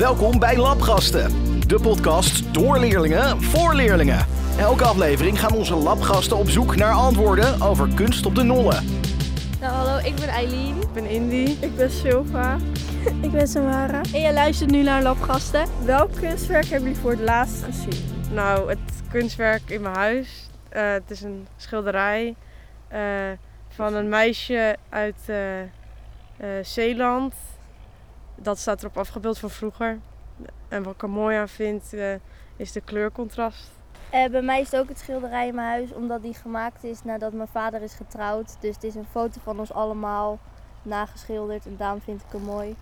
Welkom bij Labgasten, de podcast door leerlingen voor leerlingen. Elke aflevering gaan onze labgasten op zoek naar antwoorden over kunst op de nollen. Nou, hallo, ik ben Eileen. Ik ben Indy. Ik ben Silva. ik ben Samara. En je luistert nu naar Labgasten. Welk kunstwerk hebben jullie voor het laatst gezien? Nou, het kunstwerk in mijn huis. Uh, het is een schilderij uh, van een meisje uit uh, Zeeland. Dat staat erop afgebeeld van vroeger. En wat ik er mooi aan vind, is de kleurcontrast. Uh, bij mij is het ook het schilderij in mijn huis, omdat die gemaakt is nadat mijn vader is getrouwd. Dus het is een foto van ons allemaal nageschilderd en daarom vind ik hem mooi.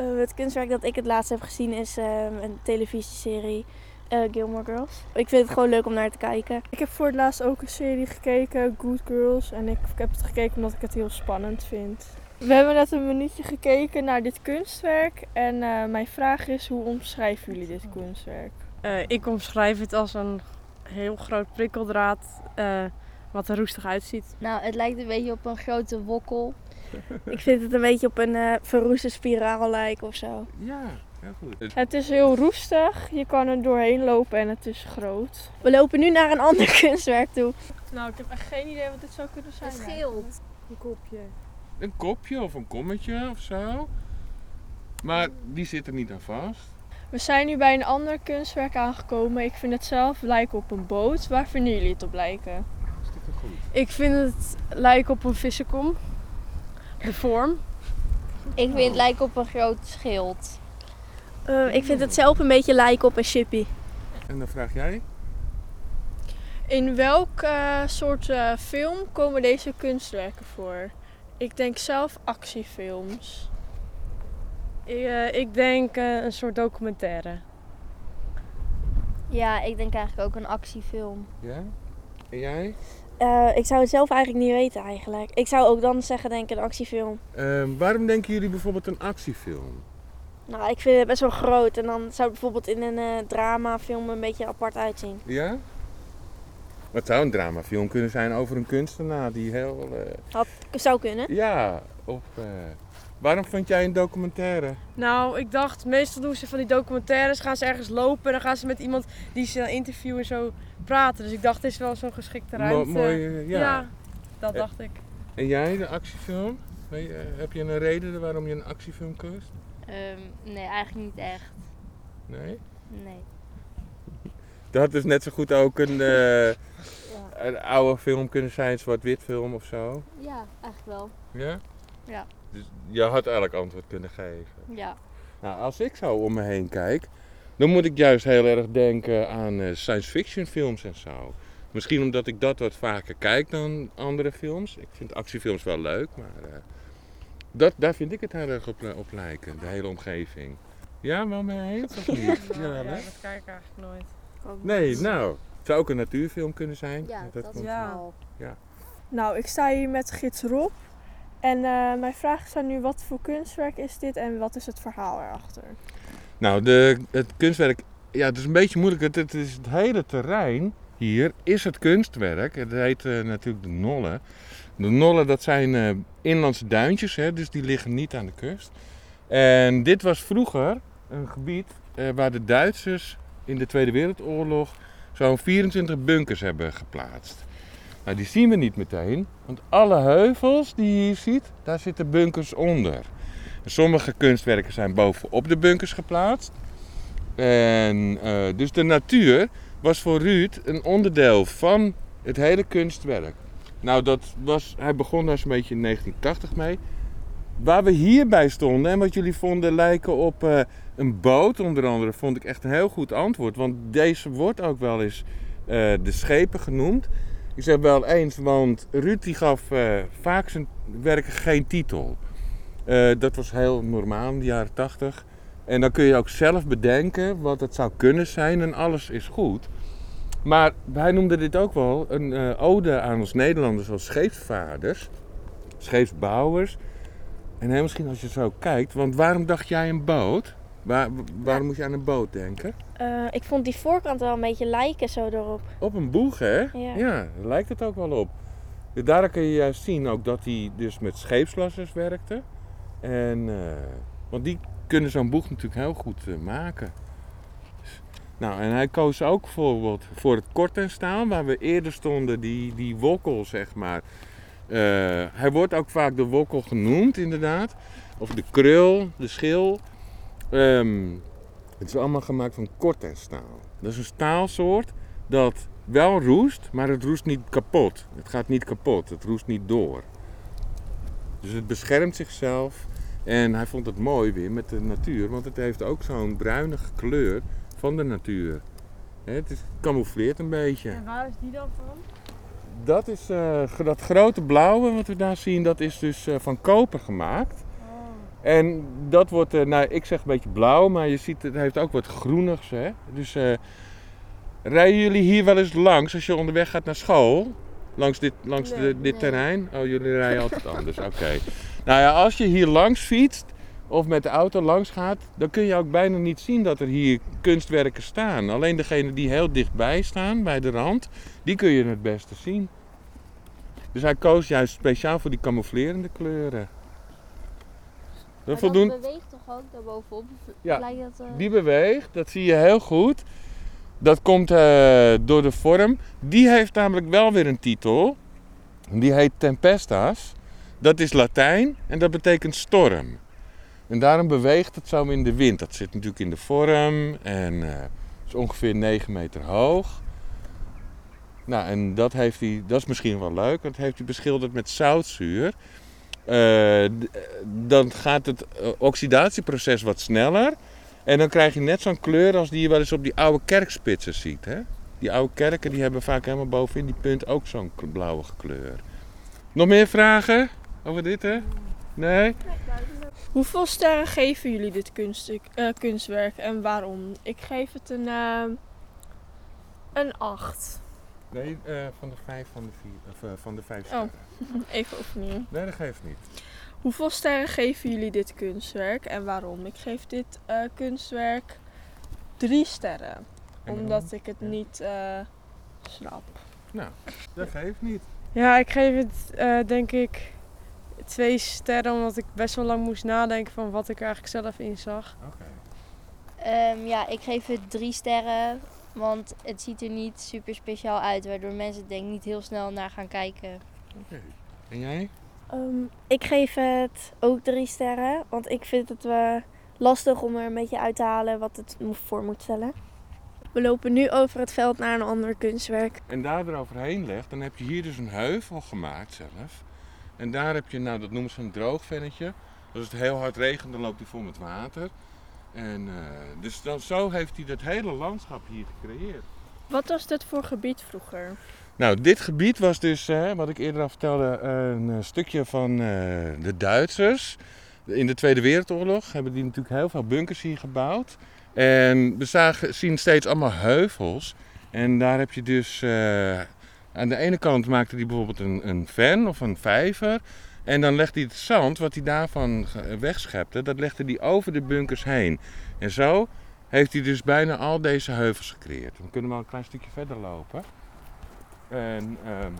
Uh, het kunstwerk dat ik het laatst heb gezien is uh, een televisieserie Gilmore Girls. Ik vind het gewoon leuk om naar te kijken. Ik heb voor het laatst ook een serie gekeken, Good Girls. En ik heb het gekeken omdat ik het heel spannend vind. We hebben net een minuutje gekeken naar dit kunstwerk. En mijn vraag is, hoe omschrijven jullie dit kunstwerk? Uh, ik omschrijf het als een heel groot prikkeldraad uh, wat er roestig uitziet. Nou, het lijkt een beetje op een grote wokkel. ik vind het een beetje op een uh, verroeste spiraal lijken of zo. Ja, heel goed. Het is heel roestig, je kan er doorheen lopen en het is groot. We lopen nu naar een ander kunstwerk toe. Nou, ik heb echt geen idee wat dit zou kunnen zijn. Een schild. Een kopje. Een kopje of een kommetje of zo. Maar die zit er niet aan vast. We zijn nu bij een ander kunstwerk aangekomen. Ik vind het zelf lijken op een boot. Waar vinden jullie het op lijken? Goed. Ik vind het lijken op een vissenkom. De vorm. Ik vind het lijken op een groot schild. Uh, ik vind het zelf een beetje lijken op een chippy. En dan vraag jij? In welk uh, soort uh, film komen deze kunstwerken voor? Ik denk zelf actiefilms. Ik, uh, ik denk uh, een soort documentaire. Ja, ik denk eigenlijk ook een actiefilm. Ja? En jij? Uh, ik zou het zelf eigenlijk niet weten eigenlijk. Ik zou ook dan zeggen denk ik een actiefilm. Ehm, waarom denken jullie bijvoorbeeld een actiefilm? Nou, ik vind het best wel groot en dan zou het bijvoorbeeld in een dramafilm een beetje apart uitzien. Ja? Het zou een dramafilm kunnen zijn over een kunstenaar die heel... Had, zou kunnen. Ja, of... Waarom vond jij een documentaire? Nou, ik dacht, meestal doen ze van die documentaires, gaan ze ergens lopen en dan gaan ze met iemand die ze interviewen zo praten. Dus ik dacht, dit is wel zo'n geschikte ruimte. Mo mooi, ja. ja. dat dacht ik. En jij, de actiefilm? Je, heb je een reden waarom je een actiefilm koos? Um, nee, eigenlijk niet echt. Nee? Nee. Dat had dus net zo goed ook een, uh, ja. een oude film kunnen zijn, zwart-wit film of zo? Ja, eigenlijk wel. Ja? Ja. Dus je had eigenlijk antwoord kunnen geven. Ja. Nou, als ik zo om me heen kijk, dan moet ik juist heel erg denken aan uh, science fiction films en zo. Misschien omdat ik dat wat vaker kijk dan andere films. Ik vind actiefilms wel leuk, maar uh, dat, daar vind ik het heel erg op, op, lijken, de hele omgeving. Ja, wel mee eens of niet? ja, ja, ja, dat kijk ik eigenlijk nooit. Nee, nou, het zou ook een natuurfilm kunnen zijn. Ja, dat, dat is ja. wel. Ja. Nou, ik sta hier met gids Rob. En uh, mijn vraag is dan nu, wat voor kunstwerk is dit en wat is het verhaal erachter? Nou, de, het kunstwerk, ja, het is een beetje moeilijk. Het, het is het hele terrein hier is het kunstwerk. Het heet uh, natuurlijk de Nollen. De Nollen, dat zijn uh, inlandse duintjes, hè, dus die liggen niet aan de kust. En dit was vroeger een gebied waar de Duitsers in de Tweede Wereldoorlog zo'n 24 bunkers hebben geplaatst. Nou, die zien we niet meteen, want alle heuvels die je hier ziet, daar zitten bunkers onder. En sommige kunstwerken zijn bovenop de bunkers geplaatst. En uh, dus de natuur was voor Ruud een onderdeel van het hele kunstwerk. Nou, dat was, hij begon daar zo'n beetje in 1980 mee. Waar we hierbij stonden en wat jullie vonden lijken op uh, een boot, onder andere, vond ik echt een heel goed antwoord. Want deze wordt ook wel eens uh, de schepen genoemd. Ik zeg wel eens, want Ruud die gaf uh, vaak zijn werken geen titel. Uh, dat was heel normaal in de jaren 80. En dan kun je ook zelf bedenken wat het zou kunnen zijn en alles is goed. Maar hij noemde dit ook wel een ode aan ons Nederlanders als scheepsvaarders, scheepsbouwers. En misschien als je zo kijkt, want waarom dacht jij een boot? Waar, waarom moet je aan een boot denken? Uh, ik vond die voorkant wel een beetje lijken zo erop. Op een boeg, hè? Ja. ja daar lijkt het ook wel op. Daar kun je juist zien ook dat hij dus met scheepslassers werkte. En, uh, want die kunnen zo'n boeg natuurlijk heel goed eh, maken. Dus, nou, en hij koos ook bijvoorbeeld voor het kort en staan, waar we eerder stonden, die, die wokkel, zeg maar. Eh, hij wordt ook vaak de wokkel genoemd, inderdaad. Of de krul, de schil. Ehm, het is allemaal gemaakt van kort en staal. Dat is een staalsoort dat wel roest, maar het roest niet kapot. Het gaat niet kapot, het roest niet door. Dus het beschermt zichzelf. En hij vond het mooi weer met de natuur, want het heeft ook zo'n bruinige kleur van de natuur. Het is, camoufleert een beetje. En waar is die dan van? Dat is eh, dat grote blauwe wat we daar zien, dat is dus eh, van koper gemaakt. En dat wordt, eh, nou ik zeg een beetje blauw, maar je ziet het heeft ook wat groenigs. Hè? Dus eh, rijden jullie hier wel eens langs als je onderweg gaat naar school? Langs dit, langs Nee, de, dit nee. terrein? Oh, jullie rijden altijd anders, oké. Nou ja, als je hier langs fietst of met de auto langs gaat, dan kun je ook bijna niet zien dat er hier kunstwerken staan. Alleen degene die heel dichtbij staan, bij de rand, die kun je het beste zien. Dus hij koos juist speciaal voor die camouflerende kleuren. Maar Dat voldoen, dat beweegt toch ook daarbovenop? Ja, dat, eh, die beweegt, dat zie je heel goed. Dat komt eh, door de vorm. Die heeft namelijk wel weer een titel. Die heet Tempestas. Dat is Latijn en dat betekent storm. En daarom beweegt het zo in de wind. Dat zit natuurlijk in de vorm en eh, is ongeveer 9 meter hoog. Nou, en dat, heeft hij, dat is misschien wel leuk. Dat heeft hij beschilderd met zoutzuur. Eh, dan gaat het eh, oxidatieproces wat sneller. En dan krijg je net zo'n kleur als die je wel eens op die oude kerkspitsen ziet. Hè? Die oude kerken die hebben vaak helemaal bovenin die punt ook zo'n blauwe kleur. Nog meer vragen over dit hè? Nee? Hoeveel sterren geven jullie dit eh, kunstwerk en waarom? Ik geef het een, eh, een 8. Nee, eh, van de vijf van de, vier, of, eh, van de vijf Oh. sterren. Even opnieuw. Nee, dat geeft niet. Hoeveel sterren geven jullie dit kunstwerk en waarom? Ik geef dit eh, kunstwerk 3 sterren. En Omdat ik het Ja. niet eh, snap. Nou, dat geeft niet. Ja, ik geef het eh, denk ik twee sterren, omdat ik best wel lang moest nadenken van wat ik er eigenlijk zelf in zag. Oké. Ehm, ja, ik geef het drie sterren. Want het ziet er niet super speciaal uit. Waardoor mensen het denk ik niet heel snel naar gaan kijken. Oké. En jij? Ehm, ik geef het ook drie sterren, want ik vind het eh, lastig om er een beetje uit te halen wat het voor moet stellen. We lopen nu over het veld naar een ander kunstwerk. en daar eroverheen legt, dan heb je hier dus een heuvel gemaakt zelf. En daar heb je, nou dat noemen ze een droogvennetje. Als het heel hard regent, dan loopt hij vol met water. En eh, dus dan, zo heeft hij dat hele landschap hier gecreëerd. Wat was dit voor gebied vroeger? Nou, dit gebied was dus, eh, wat ik eerder al vertelde, een eh, stukje van de Duitsers. In de Tweede Wereldoorlog hebben die natuurlijk heel veel bunkers hier gebouwd. En we zagen, zien steeds allemaal heuvels. En daar heb je dus, aan de ene kant maakte hij bijvoorbeeld een, een ven of een vijver. En dan legde hij het zand, wat hij daarvan wegschepte, dat legde hij over de bunkers heen. En zo heeft hij dus bijna al deze heuvels gecreëerd. We kunnen wel een klein stukje verder lopen. En, ehm,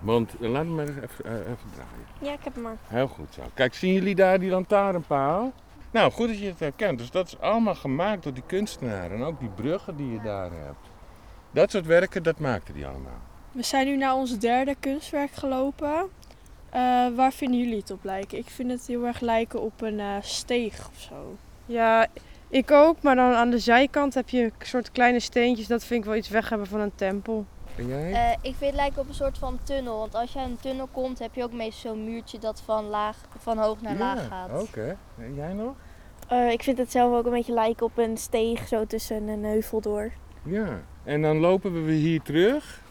want eh, laat me maar even, eh, even draaien. Ja, ik heb hem maar. Heel goed zo. Kijk, zien jullie daar die lantaarnpaal? Nou, goed dat je het herkent. Dus dat is allemaal gemaakt door die kunstenaar. En ook die bruggen die je daar hebt. Dat soort werken, dat maakte die allemaal. We zijn nu naar ons derde kunstwerk gelopen. Eh, waar vinden jullie het op lijken? Ik vind het heel erg lijken op een eh, steeg of zo. Ja, ik ook, maar dan aan de zijkant heb je een soort kleine steentjes. Dat vind ik wel iets weg hebben van een tempel. En jij? Eh, ik vind het lijken op een soort van tunnel. Want als je aan een tunnel komt, heb je ook meestal zo'n muurtje dat van, laag, van hoog naar laag gaat. Oké. En jij nog? Eh, ik vind het zelf ook een beetje lijken op een steeg zo tussen een heuvel door. Ja. En dan lopen we weer hier terug.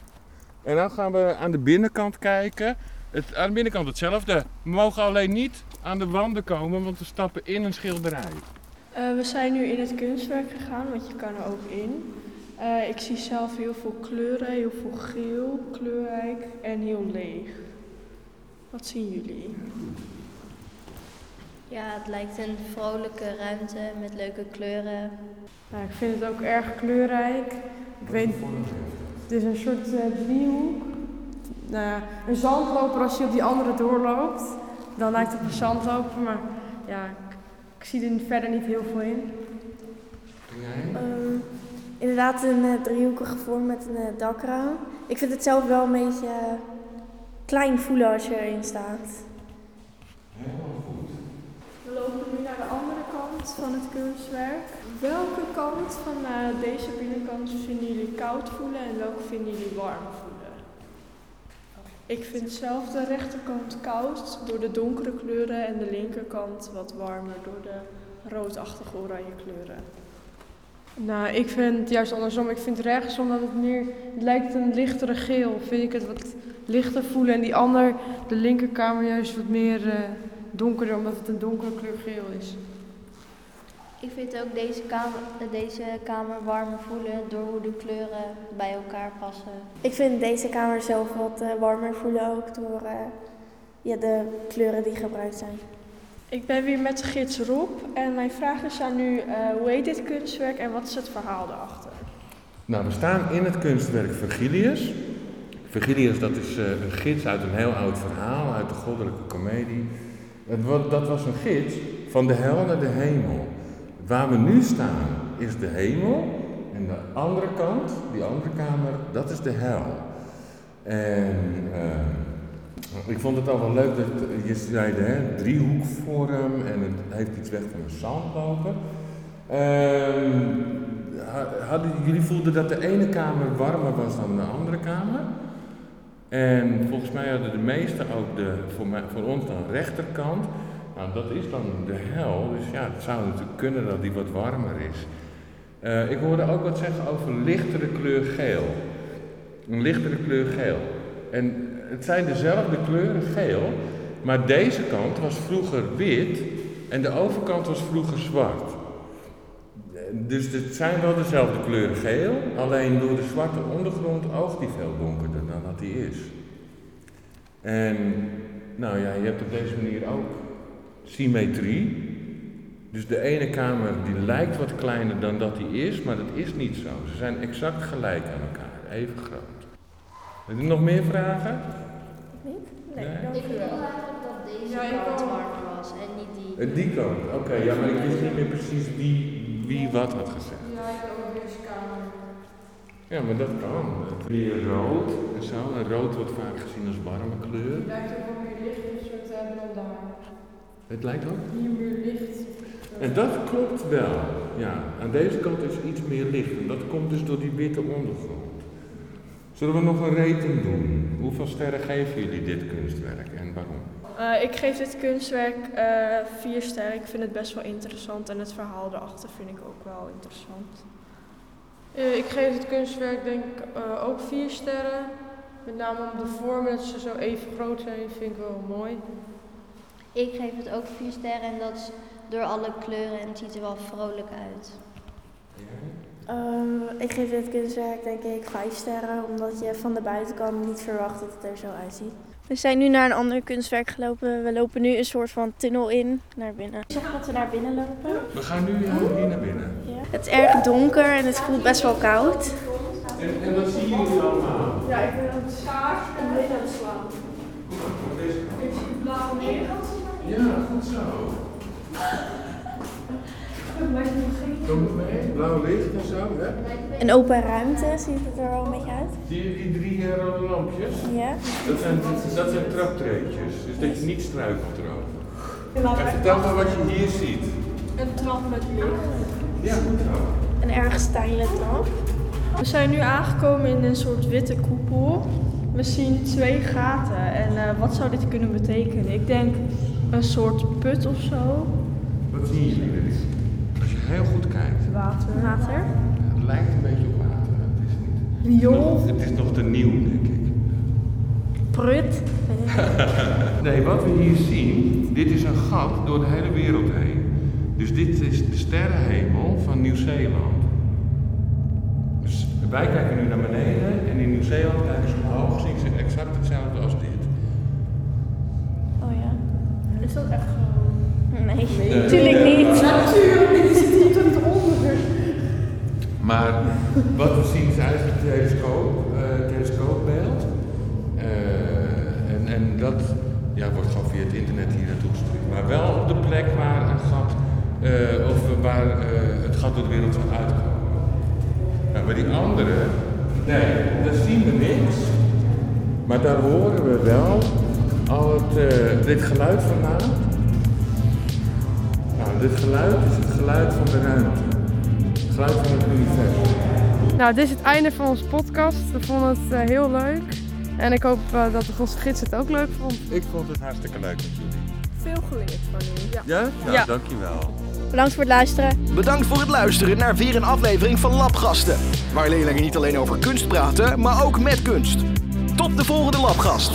En dan gaan we aan de binnenkant kijken. Het, aan de binnenkant hetzelfde. We mogen alleen niet aan de wanden komen, want we stappen in een schilderij. Eh, we zijn nu in het kunstwerk gegaan, want je kan er ook in. Eh, ik zie zelf heel veel kleuren, heel veel geel, kleurrijk en heel leeg. Wat zien jullie? Ja, het lijkt een vrolijke ruimte met leuke kleuren. Nou, ik vind het ook erg kleurrijk. Ik weet, het is een soort eh, driehoek. Nou ja, een zandloper als je op die andere doorloopt, dan lijkt het op een zandloper. Maar ja, ik, ik zie er verder niet heel veel in. Ehm, inderdaad een eh, driehoekige vorm met een eh, dakraam. Ik vind het zelf wel een beetje eh, klein voelen als je erin staat. We lopen nu naar de andere kant van het kunstwerk. Welke kant van eh, deze binnenkant vinden jullie koud voelen en welke vinden jullie warm voelen? Ik vind zelf de rechterkant koud door de donkere kleuren en de linkerkant wat warmer door de roodachtige oranje kleuren. Nou, ik vind het juist andersom. Ik vind rechts, omdat het meer het lijkt een lichtere geel, vind ik het wat lichter voelen. En die ander, de linkerkamer, juist wat meer eh, donkerder, omdat het een donkere kleur geel is. Ik vind ook deze kamer, eh, deze kamer warmer voelen door hoe de kleuren bij elkaar passen. Ik vind deze kamer zelf wat eh, warmer voelen ook door eh, ja, de kleuren die gebruikt zijn. Ik ben weer met gids Rob en mijn vraag is aan u, eh, hoe heet dit kunstwerk en wat is het verhaal erachter? Nou, we staan in het kunstwerk Virgilius. Virgilius, dat is eh, een gids uit een heel oud verhaal, uit de goddelijke komedie. Dat was een gids van de hel naar de hemel. Waar we nu staan is de hemel en de andere kant, die andere kamer, dat is de hel. En eh, ik vond het al wel leuk dat je zei, hè, driehoekvorm en het heeft iets weg van een zandloper. Ehm, ha- hadden, jullie voelden dat de ene kamer warmer was dan de andere kamer. En volgens mij hadden de meesten ook de, voor, mij, voor ons dan rechterkant. Nou, dat is dan de hel. Dus ja, het zou natuurlijk kunnen dat die wat warmer is. Eh, ik hoorde ook wat zeggen over lichtere kleur geel. Een lichtere kleur geel. En het zijn dezelfde kleuren geel, maar deze kant was vroeger wit en de overkant was vroeger zwart. Dus het zijn wel dezelfde kleuren geel, alleen door de zwarte ondergrond oogt die veel donkerder dan dat die is. En nou ja, je hebt op deze manier ook symmetrie. Dus de ene kamer die lijkt wat kleiner dan dat die is, maar dat is niet zo. Ze zijn exact gelijk aan elkaar, even groot. Heb je nog meer vragen? Nee, Ik wil eigenlijk dat deze Ja, ik kant warmer was en niet die. Eh, Die kant, oké, ja, maar ik wist niet meer precies wie, wie wat had gezegd. Ja, ik heb ook deze kamer. Ja, maar dat kan. Weer rood en zo. En rood wordt vaak gezien als warme kleur. Het lijkt ook wel meer licht hebben dan daar. Het lijkt ook. Hier meer licht. En dat klopt wel. Ja, aan deze kant is iets meer licht. En dat komt dus door die witte ondergrond. Zullen we nog een rating doen? Hoeveel sterren geven jullie dit kunstwerk en waarom? Eh, ik geef dit kunstwerk eh, vier sterren. Ik vind het best wel interessant en het verhaal erachter vind ik ook wel interessant. Eh, ik geef het kunstwerk denk ik eh, ook vier sterren. Met name om de vormen, dat ze zo even groot zijn, vind ik wel mooi. Ik geef het ook vier sterren en dat is door alle kleuren en het ziet er wel vrolijk uit. Ehm, ik geef dit kunstwerk denk ik vijf sterren, omdat je van de buitenkant niet verwacht dat het er zo uitziet. We zijn nu naar een ander kunstwerk gelopen. We lopen nu een soort van tunnel in naar binnen. Zeg dat we naar binnen lopen. We gaan nu ja, hier naar binnen. Het is erg donker en het voelt best wel koud. En, en wat zien jullie allemaal? Ja, ik ben aan het Ja, goed zo. Kom het mee? Blauw licht en zo, hè? Een open ruimte ziet het er wel een beetje uit. Zie je die drie eh, rode lampjes? Ja. Dat zijn, dat zijn traptreetjes, dus dat je niet struikelt erover. En vertel maar wat je hier ziet. Een trap met licht. Ja, goed zo. Een erg steile trap. We zijn nu aangekomen in een soort witte koepel. We zien twee gaten en eh, wat zou dit kunnen betekenen? Ik denk een soort put of zo. Wat zien jullie? Als je heel goed kijkt, Water. Water. het lijkt een beetje op water. Het is niet. Riool. Het is nog te nieuw, denk ik. Prut. Nee, wat we hier zien, dit is een gat door de hele wereld heen. Dus dit is de sterrenhemel van Nieuw-Zeeland. Dus wij kijken nu naar beneden en in Nieuw-Zeeland kijken ze omhoog, zien ze exact hetzelfde als dit. Oh ja. Is dat echt zo? Nee, Nee. natuurlijk niet. Natuurlijk, je zit hier tot onder. Maar wat we zien is eigenlijk een telescoop, eh, telescoopbeeld. Eh, en, en dat ja, wordt gewoon via het internet hier naartoe gestuurd. Maar wel op de plek waar een gat eh, of waar eh, het gat door de wereld van uitkomen. Nou, bij die andere, nee, daar zien we niks. Maar daar horen we wel al het, eh, dit geluid vandaan. Nou, dit geluid is het geluid van de ruimte. Het geluid van het universum. Nou, dit is het einde van onze podcast. We vonden het eh, heel leuk. En ik hoop eh, dat onze gids het ook leuk vond. Ik vond het hartstikke leuk met jullie. Veel geleerd van u. Ja. Ja? Ja. dankjewel. Bedankt voor het luisteren. Bedankt voor het luisteren naar weer een aflevering van Labgasten. Waar leerlingen niet alleen over kunst praten, maar ook met kunst. Tot de volgende Labgast.